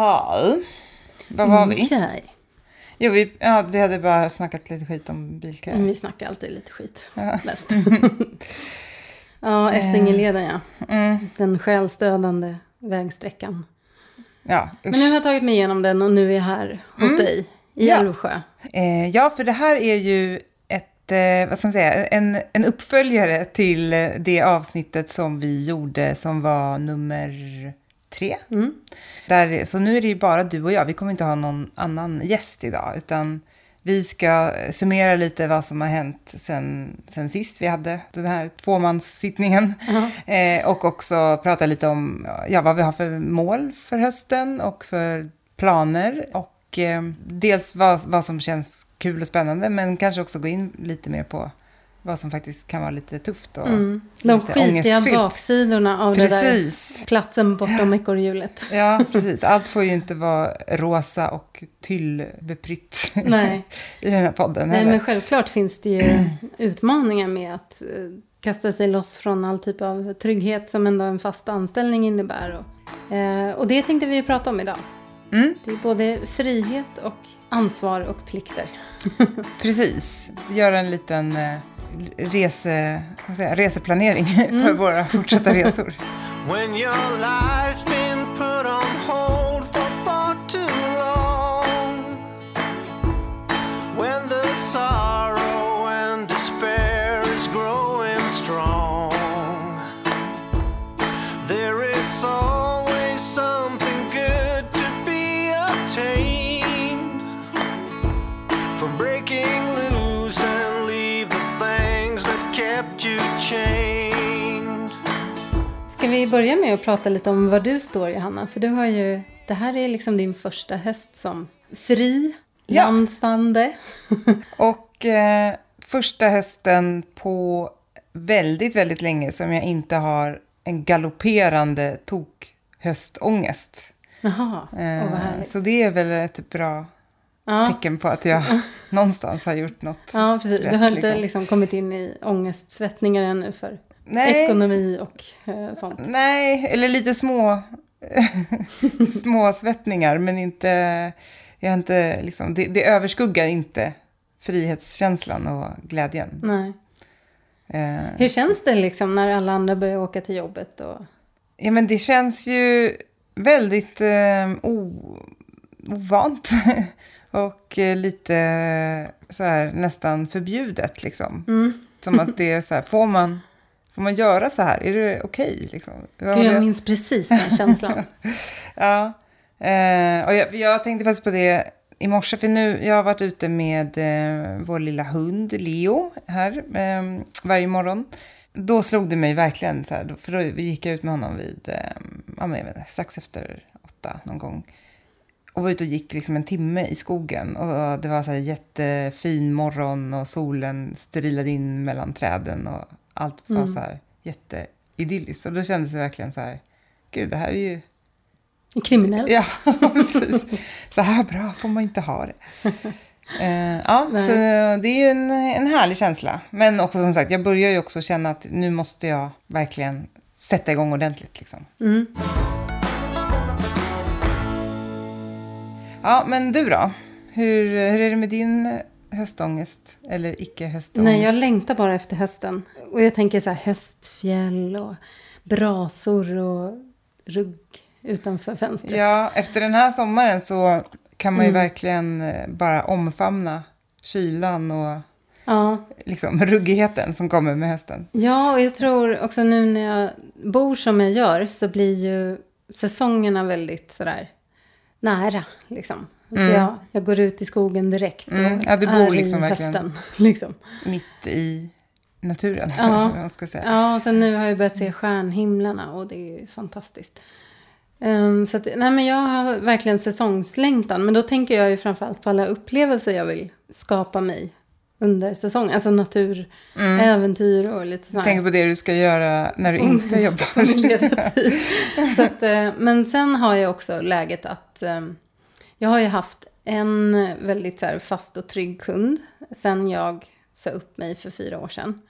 Jaha. Var var vi? Okej. Jo, vi, ja, vi hade bara snackat lite skit om bilköer. Men Vi snackar alltid lite skit. Ja. Bäst. ja, Essingeleden ja. Mm, Den själsdödande vägsträckan. ja, Men nu har jag tagit mig igenom den och nu är jag här hos dig i Mm. Ja. Älvsjö. Eh, ja, för det här är ju ett, eh, vad ska man säga, en, en uppföljare till eh, det avsnittet som vi gjorde som var nummer tre. Mm. Där, så nu är det ju bara du och jag, vi kommer inte ha någon annan gäst idag, utan vi ska summera lite vad som har hänt sen, sen sist vi hade den här tvåmanssittningen. Ja. Eh, och också prata lite om ja, vad vi har för mål för hösten och för planer. Och eh, dels vad, vad som känns kul och spännande men kanske också gå in lite mer på vad som faktiskt kan vara lite tufft och Mm. De lite skitiga baksidorna av det där Precis. platsen bortom ekorrhjulet. Ja, precis. Allt får ju inte vara rosa och tyllbeprytt Nej. i den här podden Nej, heller. men självklart finns det ju utmaningar med att eh, kasta sig loss från all typ av trygghet som ändå en fast anställning innebär. Och, eh, och det tänkte vi ju prata om idag. Mm, Det är både frihet och ansvar och plikter. precis. Göra en liten eh, rese, vad säger, reseplanering för mm. våra fortsatta resor. Vi börja med att prata lite om var du står Johanna? För du har ju, det här är liksom din första höst som fri, Ja. dansande. Och eh, första hösten på väldigt, väldigt länge som jag inte har en galopperande tok-höstångest. Jaha, Eh, vad så det är väl ett bra Ja. tecken på att jag någonstans har gjort något Ja, precis. rätt. du har inte liksom. liksom kommit in i ångestsvettningar ännu för Nej, ekonomi och eh, sånt. nej, eller lite små, små svettningar, men inte, jag inte liksom, det, det överskuggar inte frihetskänslan och glädjen. Nej. Eh, Hur känns det liksom när alla andra börjar åka till jobbet? Och... Ja, men det känns ju väldigt eh, ovant och eh, lite så här nästan förbjudet liksom. Mm. Som att det är så här, får man, får man göra så här? Är det okej liksom? Vad Gud, har jag minns precis den känslan. Ja, eh, och jag, jag tänkte faktiskt på det i morse, för nu, jag har varit ute med eh, vår lilla hund Leo här eh, varje morgon. Då slog det mig verkligen, så här, för då gick jag ut med honom vid, eh, ja, men jag vet inte, strax efter åtta någon gång. Och var ute och gick liksom en timme i skogen. Och det var så jättefin morgon och solen strilade in mellan träden och allt var så här jätteidylliskt. Och då kändes det verkligen så här, gud det här är ju Kriminellt. Ja, precis. Så här bra får man inte ha det. Eh, ja, Nej. så det är ju en, en härlig känsla. Men också som sagt, jag börjar ju också känna att nu måste jag verkligen sätta igång ordentligt. Liksom. Mm. Ja, men du då? Hur, hur är det med din höstångest? Eller icke-höstångest? Nej, jag längtar bara efter hösten. Och jag tänker så här höstfjäll och brasor och rugg utanför fönstret. Ja, efter den här sommaren så kan man ju Mm. verkligen eh, bara omfamna kylan och ja. liksom ruggigheten som kommer med hösten. Ja, och jag tror också nu när jag bor som jag gör så blir ju säsongerna väldigt sådär nära. Liksom. Mm. jag, jag går ut i skogen direkt och Mm, ja, du bor är liksom i verkligen- hösten. Liksom. mitt i naturen. Ja. man ska säga. Ja, och sen nu har jag börjat se stjärnhimlarna och det är fantastiskt. Ehm, så att, nej men jag har verkligen säsongslängtan. Men då tänker jag ju framförallt på alla upplevelser jag vill skapa mig under säsongen. Alltså naturäventyr och lite sådär. Tänk Mm. på det du ska göra när du inte jobbar. Så att, eh, men sen har jag också läget att eh, jag har ju haft en väldigt här, fast och trygg kund sen jag sa upp mig för fyra år sedan.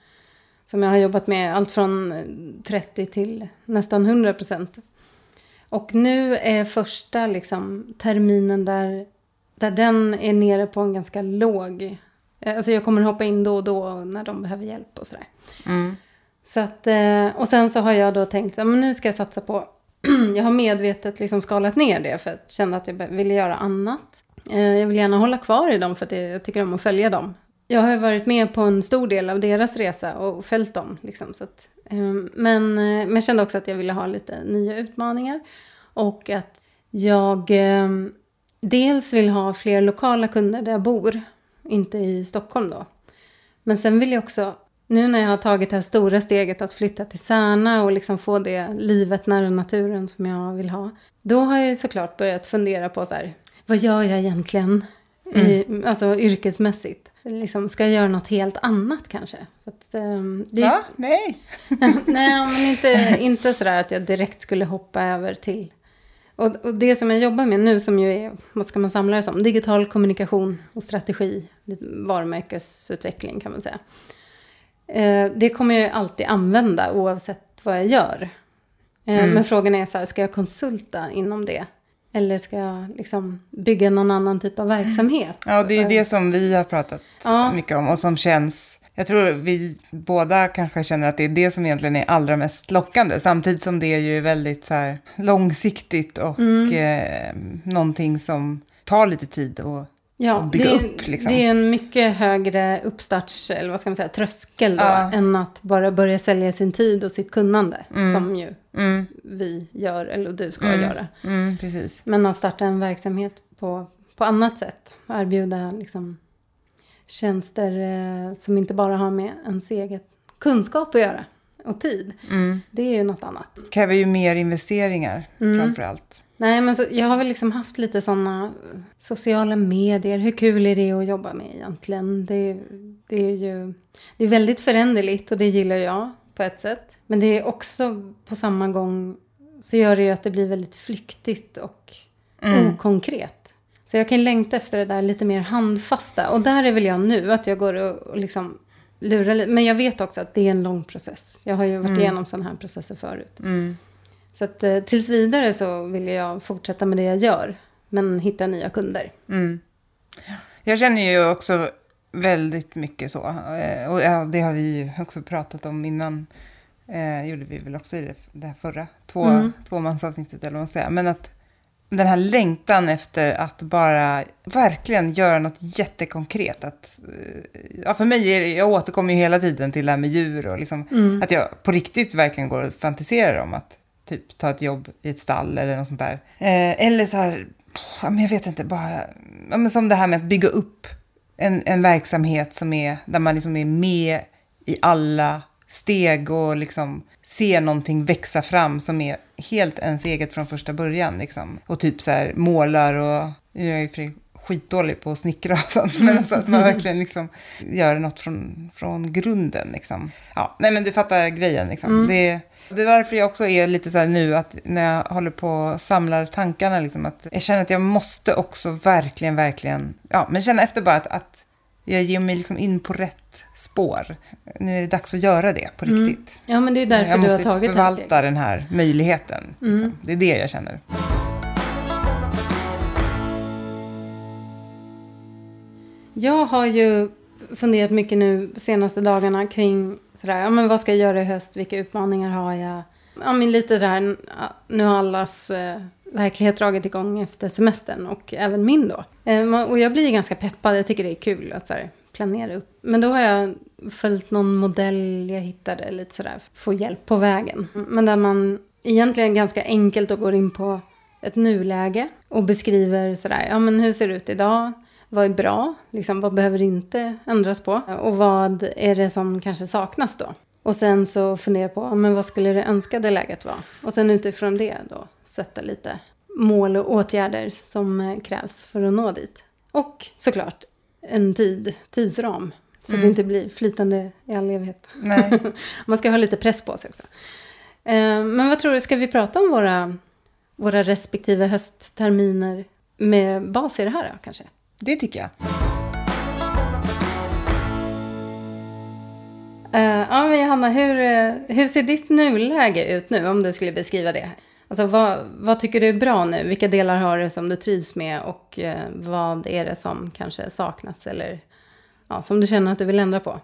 Som jag har jobbat med allt från eh, 30 till nästan 100 procent. Och nu är första liksom, terminen där, där den är nere på en ganska låg... eh, Alltså jag kommer hoppa in då och då när de behöver hjälp och sådär. Mm. Så att, eh, och sen så har jag då tänkt att nu ska jag satsa på... jag har medvetet liksom skalat ner det för att känna att jag ville göra annat. Eh, jag vill gärna hålla kvar i dem för att jag tycker om att följa dem. Jag har ju varit med på en stor del av deras resa och följt dem. Liksom, så att, ehm, men, eh, men jag kände också att jag ville ha lite nya utmaningar. Och att jag ehm, dels vill ha fler lokala kunder där jag bor. Inte i Stockholm då. Men sen vill jag också, nu när jag har tagit det här stora steget att flytta till Särna och liksom få det livet nära naturen som jag vill ha. Då har jag såklart börjat fundera på så här, vad gör jag egentligen? I, alltså yrkesmässigt. Liksom, ska jag göra något helt annat kanske? Att, ehm, det, Va? Nej. Nej, men inte, inte sådär att jag direkt skulle hoppa över till... Och, och det som jag jobbar med nu som ju är, vad ska man samla det som? Digital kommunikation och strategi, varumärkesutveckling kan man säga. Eh, det kommer jag alltid använda oavsett vad jag gör. Eh, Men frågan är så här, ska jag konsulta inom det? Eller ska jag liksom bygga någon annan typ av verksamhet? Ja, det är det som vi har pratat Ja. mycket om och som känns... Jag tror vi båda kanske känner att det är det som egentligen är allra mest lockande. Samtidigt som det är ju väldigt så långsiktigt och Mm. eh, någonting som tar lite tid och Ja, bygga det, är, upp, liksom. det är en mycket högre uppstarts, eller vad ska man säga, tröskel då, Ja. än att bara börja sälja sin tid och sitt kunnande, som ju Mm, vi gör, eller du ska Mm. göra. mm, precis. Men att starta en verksamhet på, på annat sätt, och erbjuda liksom, tjänster eh, som inte bara har med ens eget kunskap att göra, och tid. Mm. Det är ju något annat. Kräver ju mer investeringar Mm. framför allt. Nej, men så, jag har väl liksom haft lite sådana sociala medier. Hur kul är det att jobba med egentligen? Det, det är ju det är väldigt föränderligt och det gillar jag på ett sätt. Men det är också på samma gång så gör det ju att det blir väldigt flyktigt och okonkret. Så jag kan längta efter det där lite mer handfasta. Och där är väl jag nu, att jag går och, och liksom lurar lite. Men jag vet också att det är en lång process. Jag har ju varit igenom sådana här processer förut. Mm. Så att eh, tills vidare så vill jag fortsätta med det jag gör. Men hitta nya kunder. Mm. Jag känner ju också väldigt mycket så. Eh, Och ja, det har vi ju också pratat om innan. Eh, gjorde vi väl också i det, här förra två, Mm. tvåmansavsnittet eller vad man säger. Men att den här längtan efter att bara verkligen göra något jättekonkret. Att, eh, ja, för mig är jag återkommer ju hela tiden till det här med djur och liksom, Mm. att jag på riktigt verkligen går och fantiserar om att typ ta ett jobb i ett stall eller något sånt där. Eh, eller så här, men jag vet inte, bara, ja, men som det här med att bygga upp en, en verksamhet som är, där man liksom är med i alla steg och liksom ser någonting växa fram som är helt ens eget från första början. Liksom. Och typ så här målar och, nu är ju skitdålig på att snickra och sånt, men alltså att man verkligen liksom gör något från, från grunden. Liksom. Ja, nej men du fattar grejen. Liksom. Det, det är därför jag också är lite så här nu, att när jag håller på och samlar tankarna, liksom, att jag känner att jag måste också verkligen, verkligen, ja, men känna efter bara att, att jag ger mig liksom in på rätt spår. Nu är det dags att göra det på riktigt. Ja, men det är därför jag du har måste tagit det här förvalta steget. den här möjligheten. Liksom. Det är det jag känner. Jag har ju funderat mycket nu senaste dagarna kring sådär, ja men vad ska jag göra i höst, vilka utmaningar har jag? Ja men lite så här, nu har allas eh, verklighet dragit igång efter semestern och även min då. Eh, och jag blir ganska peppad, jag tycker det är kul att sådär, planera upp. Men då har jag följt någon modell jag hittade lite sådär, få hjälp på vägen. Men där man egentligen ganska enkelt då går in på ett nuläge och beskriver sådär, ja men hur ser det ut idag? Vad är bra? Liksom, vad behöver inte ändras på? Och vad är det som kanske saknas då? Och sen så funderar jag på, men vad skulle det önskade läget vara? Och sen utifrån det då sätta lite mål och åtgärder som eh, krävs för att nå dit. Och såklart en tid, tidsram. Så att det inte blir flytande i all evighet. Nej. Man ska ha lite press på sig också. Eh, Men vad tror du, ska vi prata om våra, våra respektive höstterminer med bas i det här då, kanske? Det tycker jag. Eh, ja, men Johanna, hur, eh, hur ser ditt nuläge ut nu om du skulle beskriva det? Alltså vad, vad tycker du är bra nu? Vilka delar har du som du trivs med och eh, vad är det som kanske saknas eller ja, som du känner att du vill ändra på?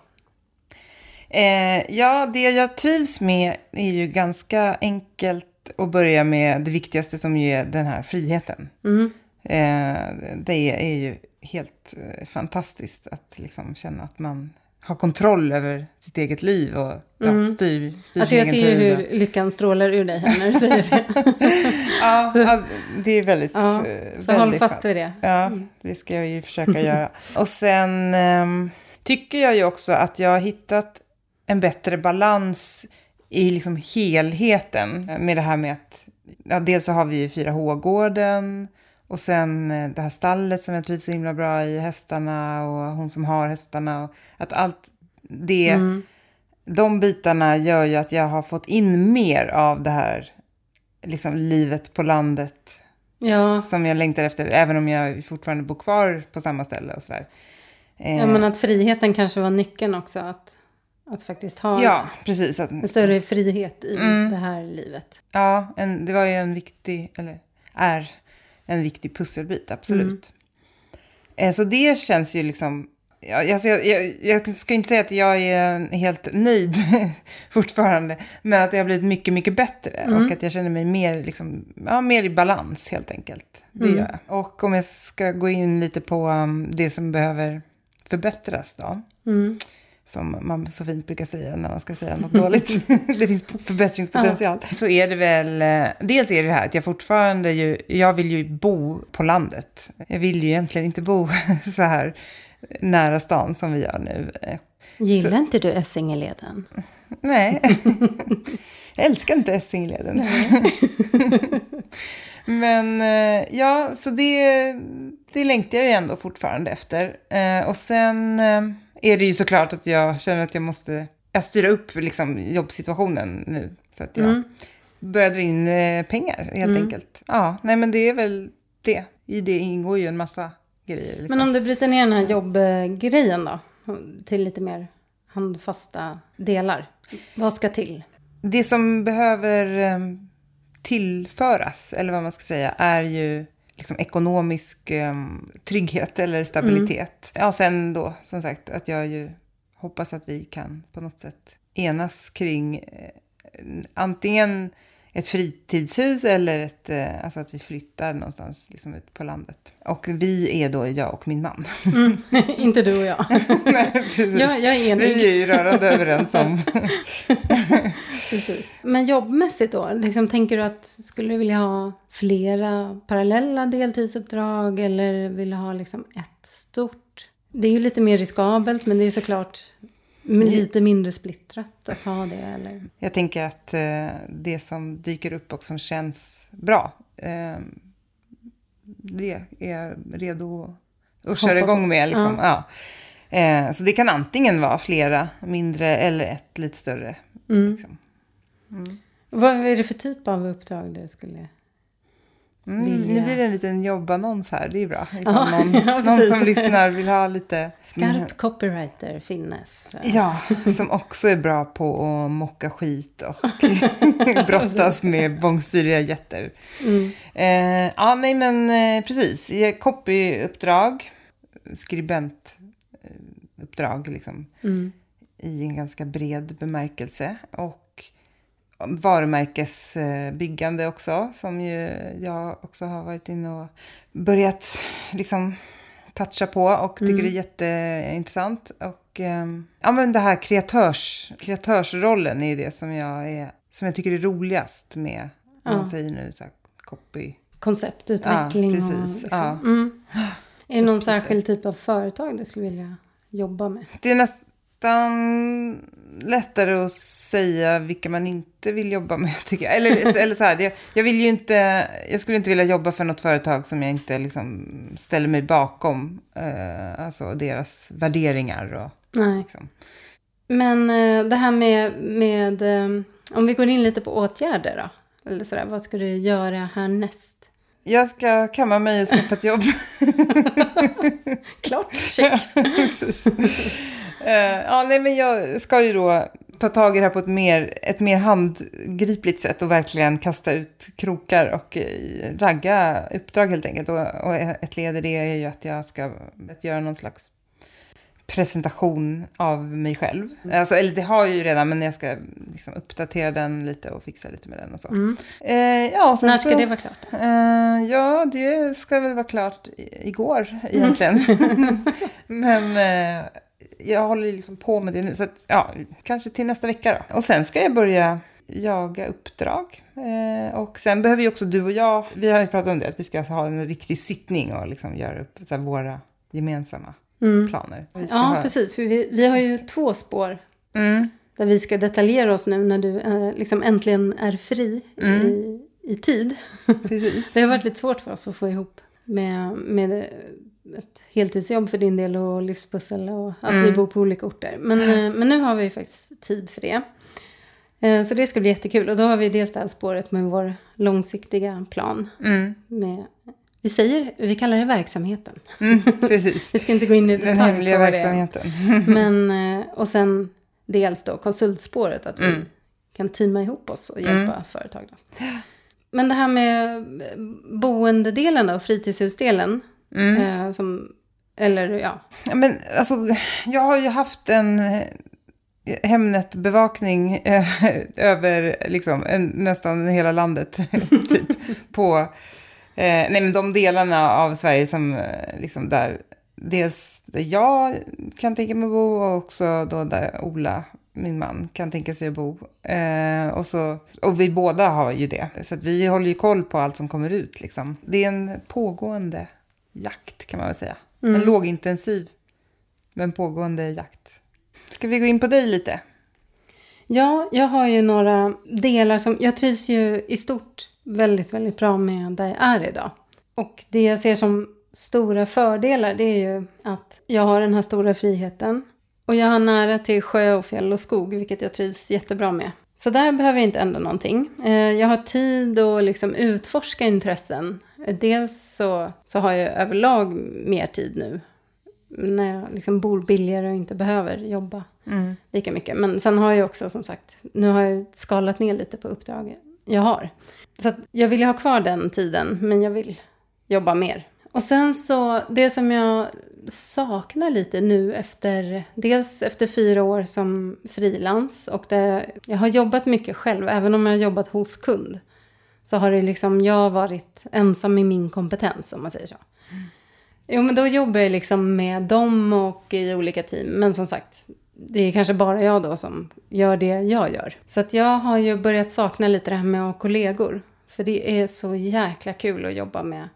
Eh, ja, det jag trivs med är ju ganska enkelt att börja med det viktigaste som är den här friheten. Mm. Eh, det är ju helt eh, fantastiskt att liksom känna att man har kontroll över sitt eget liv och ja, styr, styr Alltså sin jag egen ser ju tid. och- hur lyckan strålar ur dig här när du säger det. Ja, ja, det är väldigt, Ja, eh, väldigt håll fast skönt. vid det. Ja, det ska jag ju försöka göra. Och sen ehm, tycker jag ju också att jag har hittat en bättre balans i liksom helheten med det här med att ja, dels så har vi ju 4H-gården och sen eh, det här stallet som jag trivs så himla bra i, hästarna och hon som har hästarna och att allt det, Mm. de bitarna gör ju att jag har fått in mer av det här liksom livet på landet Ja, som jag längtar efter, även om jag fortfarande bor kvar på samma ställe och sådär. Eh, ja, men att friheten kanske var nyckeln också. Att, att faktiskt ha ja, precis. Att, en större frihet i Mm. det här livet. ja, en, det var ju en viktig, eller är en viktig pusselbit, absolut. Eh, så det känns ju liksom, ja, alltså jag, jag, jag ska inte säga att jag är helt nöjd fortfarande, men att det har blivit mycket, mycket bättre och att jag känner mig mer, liksom, ja, mer i balans helt enkelt. Det gör jag. Och om jag ska gå in lite på um, det som behöver förbättras då, Mm. Som man så fint brukar säga när man ska säga något dåligt. det finns förbättringspotential. Så är det väl, eh, dels är det här att jag fortfarande ju, jag vill ju bo på landet. Jag vill ju egentligen inte bo så här nära stan som vi gör nu. Gillar inte du Essingeleden? Nej, jag älskar inte Essingeleden. Men eh, ja, så det, det längtar jag ju ändå fortfarande efter. Eh, Och sen är det ju såklart att jag känner att jag måste jag styra upp liksom, jobbsituationen nu. Så att jag börjar dra in eh, pengar helt enkelt. Ja, nej men det är väl det. I det ingår ju en massa grejer. Liksom. Men om du bryter ner den här jobbgrejen då, till lite mer handfasta delar. Vad ska till? Det som behöver eh, tillföras, eller vad man ska säga, är ju liksom ekonomisk eh, trygghet eller stabilitet. Ja, sen då, som sagt, att jag ju hoppas att vi kan på något sätt enas kring eh, antingen ett fritidshus eller ett, eh, alltså att vi flyttar någonstans liksom ut på landet. Och vi är då jag och min man. inte du och jag. Nej, precis. jag, jag är enig. Vi är ju rörande överens om Precis. Men jobbmässigt då, liksom, tänker du att skulle du vilja ha flera parallella deltidsuppdrag eller vill du ha liksom ett stort? Det är ju lite mer riskabelt men det är såklart lite mindre splittrat att ha det. Eller? Jag tänker att eh, det som dyker upp och som känns bra, eh, det är jag redo att köra igång med. Liksom. Ja. Eh, så det kan antingen vara flera mindre eller ett lite större. Mm. Liksom. Vad är det för typ av uppdrag du skulle... Mm, Vilja. Nu blir det en liten jobbannons här, det är bra. Ifall Ja, någon, ja, någon som lyssnar vill ha lite... Skarp copywriter finnes. Ja, som också är bra på att mocka skit och brottas med bångstyriga jätter. Mm. Eh, ja, nej men eh, precis. Copyuppdrag, skribentuppdrag liksom, Mm. i en ganska bred bemärkelse. Och varumärkesbyggande också, som ju jag också har varit inne och börjat liksom toucha på och tycker det är jätteintressant. Och ehm, ja, men det här kreatörs, kreatörsrollen är ju det som jag, är, som jag tycker är roligast med, om man Ja. säger nu så här, copy. Konceptutveckling Ja, och... precis. Liksom. Ja. Mm. Är det någon särskild typ av företag du skulle vilja jobba med? Det är nästan lättare att säga vilka man inte vill jobba med, tycker jag. Eller, eller så här, det, jag vill ju inte, jag skulle inte vilja jobba för något företag som jag inte liksom ställer mig bakom, eh, alltså deras värderingar och Nej. liksom. Men eh, det här med, med eh, om vi går in lite på åtgärder då. Eller sådär, vad ska du göra härnäst? Jag ska kamma mig och skaffa ett jobb. Klart, check. Eh, ja, nej, men jag ska ju då ta tag i det här på ett mer, ett mer handgripligt sätt och verkligen kasta ut krokar och eh, ragga uppdrag helt enkelt. Och, och ett led i det är ju att jag ska att göra någon slags presentation av mig själv. Alltså, eller det har jag ju redan, men jag ska liksom uppdatera den lite och fixa lite med den och så. Eh, ja, När ska så, det vara klart? Eh, ja, det ska väl vara klart igår egentligen. Men eh, jag håller liksom på med det nu, så att, ja, kanske till nästa vecka då. Och sen ska jag börja jaga uppdrag. Eh, och sen behöver ju också du och jag, vi har ju pratat om det, att vi ska ha en riktig sittning och liksom göra upp så här, våra gemensamma planer. Vi ska Ja, ha, precis. För vi, vi har ju två spår Mm, där vi ska detaljera oss nu när du eh, liksom äntligen är fri i, i tid. precis. Det har varit lite svårt för oss att få ihop med, med ett heltidsjobb för din del och livspussel och att vi bor på olika orter. Men, eh, men nu har vi faktiskt tid för det. Eh, Så det ska bli jättekul. Och då har vi dels det här spåret med vår långsiktiga plan. Mm, Med, vi säger, vi kallar det verksamheten. mm, precis. Vi ska inte gå in i detalj Den hemliga verksamheten. Men, eh, och sen dels då konsultspåret, att vi kan teama ihop oss och hjälpa företag. Då. Men det här med eh, boendedelen och fritidshusdelen, eh, som, eller ja, Men alltså, jag har ju haft en eh, Hemnet-bevakning eh, över liksom, en, nästan hela landet. typ, på eh, nej, men de delarna av Sverige som eh, liksom där, dels där jag kan tänka mig bo och också då där Ola, min man, kan tänka sig att bo. Eh, och, så, och vi båda har ju det. Så vi håller ju koll på allt som kommer ut. Liksom. Det är en pågående jakt kan man väl säga. En lågintensiv men pågående jakt. Ska vi gå in på dig lite? Ja, jag har ju några delar som... Jag trivs ju i stort väldigt, väldigt bra med där jag är idag. Och det jag ser som stora fördelar det är ju att jag har den här stora friheten. Och jag har nära till sjö och fjäll och skog, vilket jag trivs jättebra med. Så där behöver jag inte ändra någonting. Eh, Jag har tid att liksom utforska intressen. Dels så, så har jag överlag mer tid nu. När jag liksom bor billigare och inte behöver jobba lika mycket. Men sen har jag också som sagt, nu har jag skalat ner lite på uppdraget jag har. Så jag vill ju ha kvar den tiden, men jag vill jobba mer. Och sen så, det som jag saknar lite nu efter, dels efter fyra år som frilans och det, jag har jobbat mycket själv, även om jag har jobbat hos kund. Så har det liksom, jag varit ensam i min kompetens om man säger så. Jo, men då jobbar jag liksom med dem och i olika team. Men som sagt, det är kanske bara jag då som gör det jag gör. Så att jag har ju börjat sakna lite det här med att ha kollegor. För det är så jäkla kul att jobba med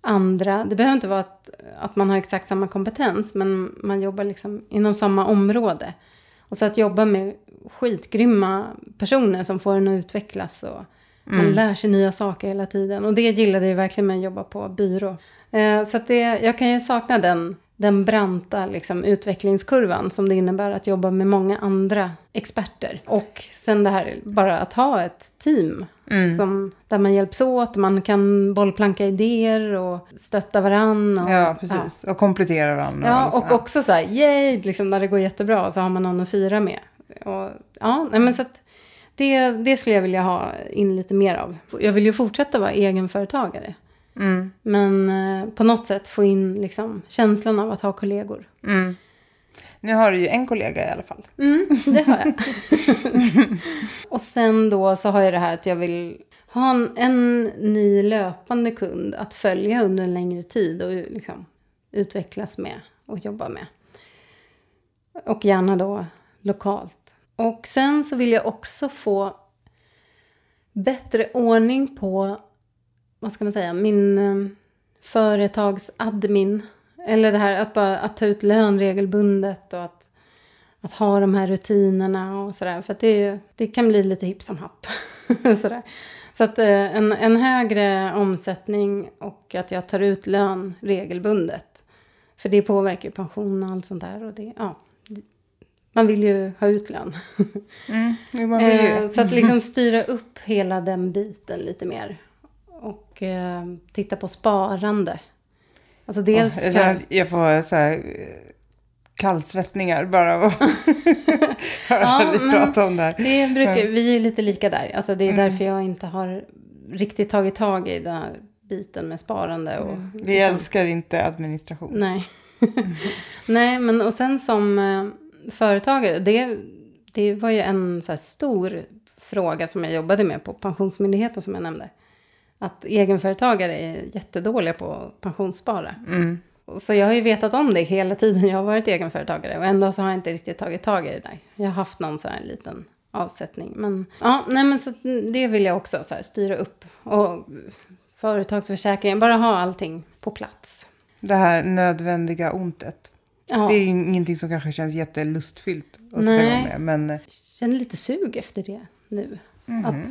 andra. Det behöver inte vara att, att man har exakt samma kompetens, men man jobbar liksom inom samma område. Och så att jobba med skitgrymma personer som får en att utvecklas och man lär sig nya saker hela tiden. Och det gillade jag verkligen med att jobba på byrå. Eh, så att det, jag kan ju sakna den, den branta liksom, utvecklingskurvan som det innebär att jobba med många andra experter. Och sen det här bara att ha ett team som, där man hjälps åt, man kan bollplanka idéer och stötta varann. Och, Ja, precis. Och komplettera varandra. Ja, liksom. och också så här, yay, liksom när det går jättebra så har man någon att fira med. Och, ja, nej, men så att det, det skulle jag vilja ha in lite mer av. Jag vill ju fortsätta vara egenföretagare. Mm. Men eh, på något sätt få in liksom, känslan av att ha kollegor. Mm. Nu har du ju en kollega i alla fall. Mm, det har jag. och sen då så har jag det här att jag vill ha en, en ny löpande kund att följa under en längre tid och liksom utvecklas med och jobba med. Och gärna då lokalt. Och sen så vill jag också få bättre ordning på, vad ska man säga, min eh, företagsadmin. Eller det här att bara att ta ut lön regelbundet och att, att ha de här rutinerna och sådär. För att det, det kan bli lite hipp som happ. sådär. Så att eh, en, en högre omsättning och att jag tar ut lön regelbundet. För det påverkar ju pension och allt sånt där. Och det, ja, man vill ju ha ut lön. Mm. Eh, så att liksom styra upp hela den biten lite mer. Och eh, titta på sparande. Alltså dels... jag, känner, jag får så här, eh, kallsvettningar bara av att höra dig prata om det här. Det brukar, vi är lite lika där. Alltså det är därför jag inte har riktigt tagit tag i den här biten med sparande. Och, Vi liksom- älskar inte administration. Nej. Nej, men och sen som eh, företagare, det, det var ju en så stor fråga som jag jobbade med på Pensionsmyndigheten som jag nämnde. Att egenföretagare är jättedåliga på att pensionsspara. Mm. Så jag har ju vetat om det hela tiden jag har varit egenföretagare och ändå så har jag inte riktigt tagit tag i det där. Jag har haft någon sån här liten avsättning. Men ja, nej men så det vill jag också så här styra upp. Och företagsförsäkringen, bara ha allting på plats. Det här nödvändiga ontet. Ja, Det är ju ingenting som kanske känns jättelustfyllt att sätta Nej. igång med. Men eh, känner lite sug efter det nu. Mhm. Att,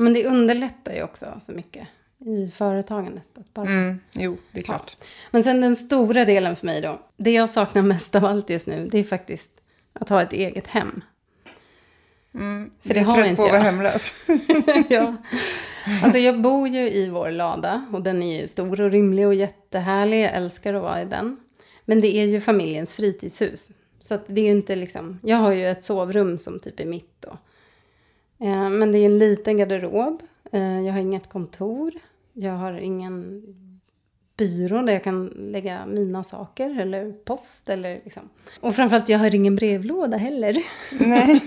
men det underlättar ju också så mycket i företagandet. Att bara, mm, jo, det är klart. Men sen den stora delen för mig då. Det jag saknar mest av allt just nu, det är faktiskt att ha ett eget hem. Mm. För det Du är har trött inte på att vara jag. hemlös. ja. Alltså jag bor ju i vår lada och den är ju stor och rymlig och jättehärlig. Jag älskar att vara i den. Men det är ju familjens fritidshus. Så det är ju inte liksom, jag har ju ett sovrum som typ är mitt då. Eh, Men det är en liten garderob. Eh, Jag har inget kontor. Jag har ingen byrå där jag kan lägga mina saker eller post eller liksom. Och framförallt jag har ingen brevlåda heller. Nej.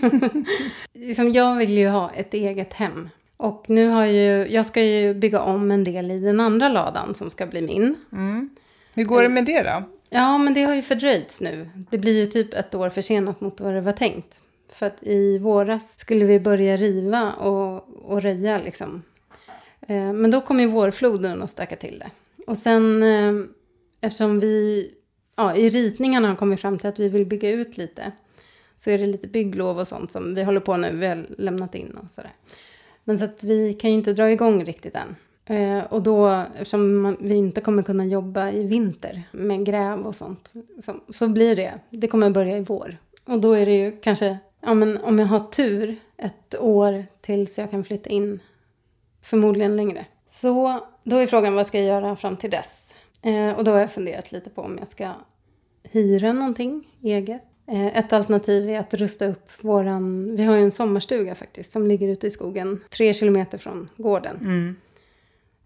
liksom, jag vill ju ha ett eget hem. Och nu har ju, jag ska ju bygga om en del i den andra ladan som ska bli min. Mm. Hur går det med det då? Ja, men det har ju fördröjts nu. Det blir ju typ ett år försenat mot vad det var tänkt. För att i våras skulle vi börja riva och, och röja liksom. Eh, men då kom ju vårfloden och stökade till det. Och sen eh, eftersom vi ja, i ritningarna har kommit fram till att vi vill bygga ut lite. Så är det lite bygglov och sånt som vi håller på nu. Vi har lämnat in och sådär. Men så att vi kan ju inte dra igång riktigt än. Eh, och då, eftersom man, vi inte kommer kunna jobba i vinter med gräv och sånt, så, så blir det, det kommer börja i vår. Och då är det ju kanske, ja men om jag har tur, ett år tills jag kan flytta in. Förmodligen längre. Så då är frågan vad ska jag göra fram till dess? Eh, och då har jag funderat lite på om jag ska hyra någonting eget. Eh, Ett alternativ är att rusta upp våran, vi har ju en sommarstuga faktiskt som ligger ute i skogen tre kilometer från gården. Mm.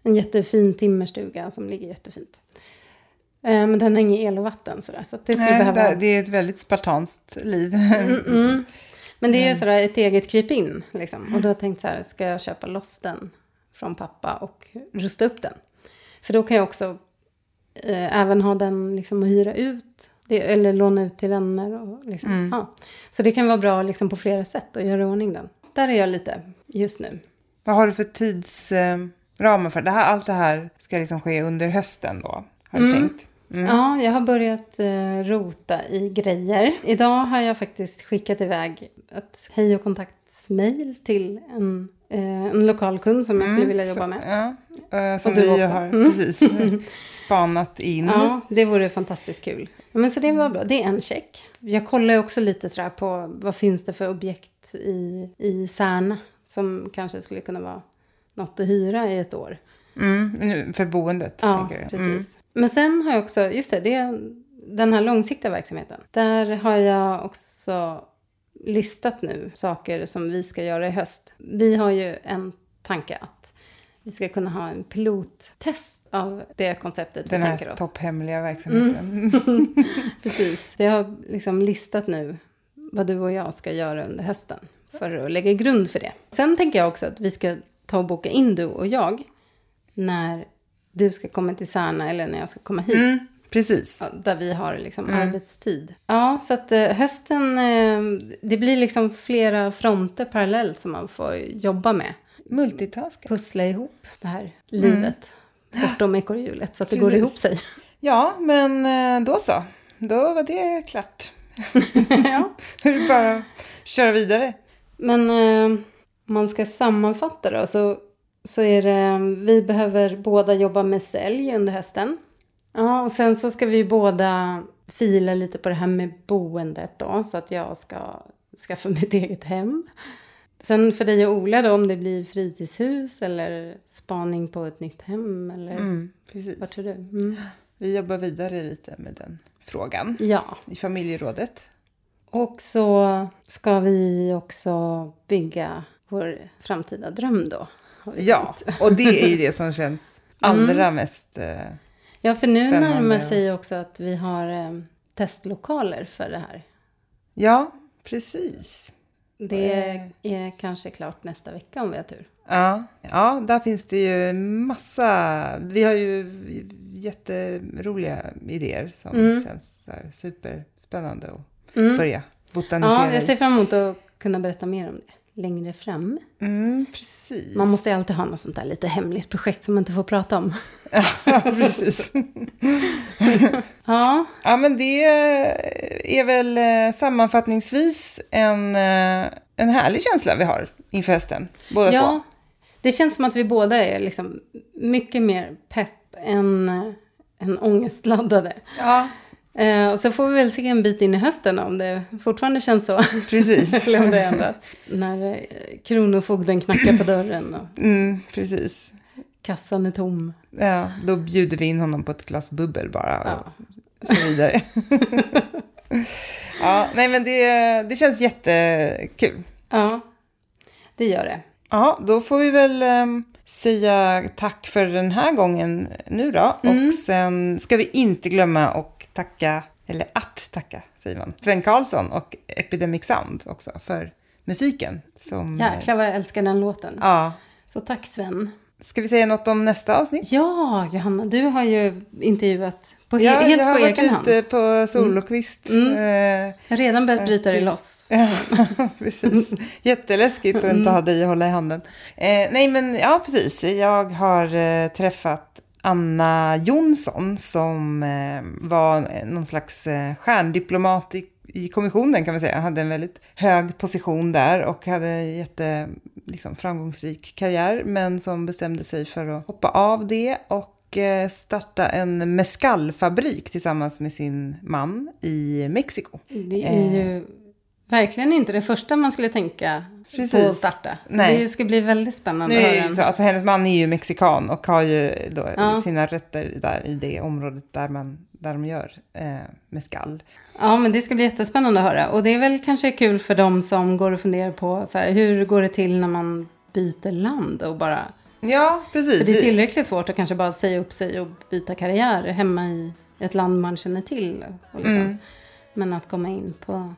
En jättefin timmerstuga som ligger jättefint. Eh, Men den har inget el och vatten sådär så det skulle Nej, behöva... det, är ett väldigt spartanskt liv. Mm, mm. Men det är ju sådär ett eget krypin liksom. Och då har jag tänkt så här, ska jag köpa loss den från pappa och rusta upp den? För då kan jag också eh, även ha den liksom att hyra ut. Det, eller låna ut till vänner. Och liksom, Mm. ja. Så det kan vara bra liksom, på flera sätt att göra i ordning den. Där är jag lite just nu. Vad har du för tidsramar för det här? Allt det här ska liksom ske under hösten då? Har du Mm. tänkt? Mm. Ja, jag har börjat eh, rota i grejer. Idag har jag faktiskt skickat iväg ett hej och kontaktmail till en, eh, en lokal kund som jag skulle vilja jobba Mm. Med. Ja, eh, som Och du vi har Mm. precis eh, spanat in. Ja, det vore fantastiskt kul. Ja, Men så det var bra, det är en check. Jag kollar också lite sådär på vad finns det för objekt i, i Särna som kanske skulle kunna vara något att hyra i ett år. Mm, för boendet, Ja, tänker jag. Mm. precis. Men sen har jag också, just det, det den här långsiktiga verksamheten. Där har jag också listat nu saker som vi ska göra i höst. Vi har ju en tanke att vi ska kunna ha en pilottest av det konceptet Den vi här tänker oss. topphemliga verksamheten. Precis. Så jag har liksom listat nu vad du och jag ska göra under hösten för att lägga grund för det. Sen tänker jag också att vi ska ta och boka in du och jag när du ska komma till Särna eller när jag ska komma hit. Mm, precis. Där vi har liksom Mm. arbetstid. Ja, så att eh, hösten, eh, det blir liksom flera fronter parallellt som man får jobba med. Multitaska. Pussla ihop det här livet bortom ekorrhjulet så att det går ihop sig. Ja, men eh, då så. Då var det klart. ja. Nu är det bara att köra vidare. Men om man ska sammanfatta då så, så är det, vi behöver båda jobba med sälj under hösten. Ja, och sen så ska vi båda fila lite på det här med boendet då, så att jag ska skaffa mitt eget hem. Sen för dig och Ola då, om det blir fritidshus eller spaning på ett nytt hem eller Mm, precis. vad tror du? Mm. Vi jobbar vidare lite med den frågan Ja, i familjerådet. Och så ska vi också bygga vår framtida dröm då. Ja, och det är ju det som känns allra mest eh, ja, för nu spännande. närmar sig också att vi har eh, testlokaler för det här. Ja, precis. Det Eh. är kanske klart nästa vecka om vi har tur. Ja, ja, där finns det ju massa... Vi har ju jätteroliga idéer som Mm. känns superspännande att Mm. börja botanisera Ja, jag ser fram emot att kunna berätta mer om det längre fram. Mm, precis. Man måste ju alltid ha något sånt där lite hemligt projekt som man inte får prata om. ja, precis. Ja, Ja, men det är väl eh, sammanfattningsvis en, eh, en härlig känsla vi har inför hösten, båda ja två. det känns som att vi båda är liksom mycket mer pepp än, eh, än ångestladdade. Ja, Eh, och så får vi väl se en bit in i hösten om det fortfarande känns så. precis. Eller om det ändrats. När eh, kronofogden knackar på dörren och Mm, precis. kassan är tom. Ja, då bjuder vi in honom på ett glas bubbel bara och Ja. så vidare. ja, nej men det, det känns jättekul. Ja, det gör det. Ja, då får vi väl ehm, säga tack för den här gången nu då. Och sen ska vi inte glömma att tacka, eller att tacka, säger man, Sven Karlsson och Epidemic Sound också för musiken. Som, Jäklar vad jag älskar den låten. Ja. Så tack Sven. Ska vi säga något om nästa avsnitt? Ja, Johanna, du har ju intervjuat på he- Ja, helt jag har på varit egen hand. lite på solokvist. Mm. Eh, Jag har redan börjat bryta dig loss. Ja, precis. Jätteläskigt att inte ha dig att hålla i handen. Eh, nej, men ja, precis. Jag har eh, träffat Anna Jonsson som eh, var någon slags eh, stjärndiplomat i, kommissionen kan man säga. Hade en väldigt hög position där och hade jätte liksom, framgångsrik karriär men som bestämde sig för att hoppa av det och eh, starta en mescalfabrik tillsammans med sin man i Mexiko. Det är ju verkligen inte det första man skulle tänka Precis. på att starta. Nej. Det ska bli väldigt spännande det ju så, alltså hennes man är ju mexikan och har ju då Ja. sina rötter där i det området där, man, där de gör eh, mescal. Ja, men det ska bli jättespännande att höra. Och det är väl kanske kul för dem som går och funderar på så här, hur går det till när man byter land och bara... Ja, precis. För det är tillräckligt svårt att kanske bara säga upp sig och byta karriär hemma i ett land man känner till. Liksom. Mm. Men att komma in på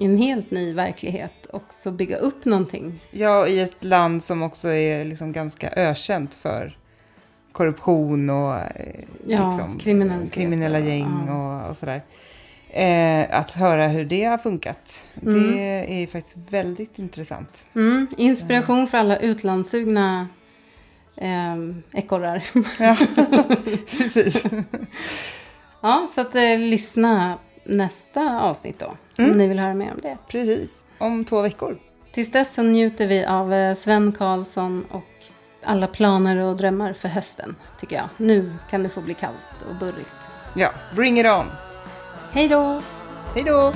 en helt ny verklighet och så bygga upp någonting. Ja, i ett land som också är liksom ganska ökänt för korruption och eh, Ja, liksom, kriminella gäng ja. och, och sådär. Eh, att höra hur det har funkat, Mm. det är faktiskt väldigt intressant. Mm, inspiration för alla utlandssugna eh, ekorrar. Ja, precis. ja, så att eh, lyssna nästa avsnitt då. Om Mm. ni vill höra mer om det. Precis. Om två veckor. Tills dess så njuter vi av eh, Sven Karlsson och alla planer och drömmar för hösten, tycker jag. Nu kan det få bli kallt och burrigt. Ja, bring it on. Hej då! Hej då!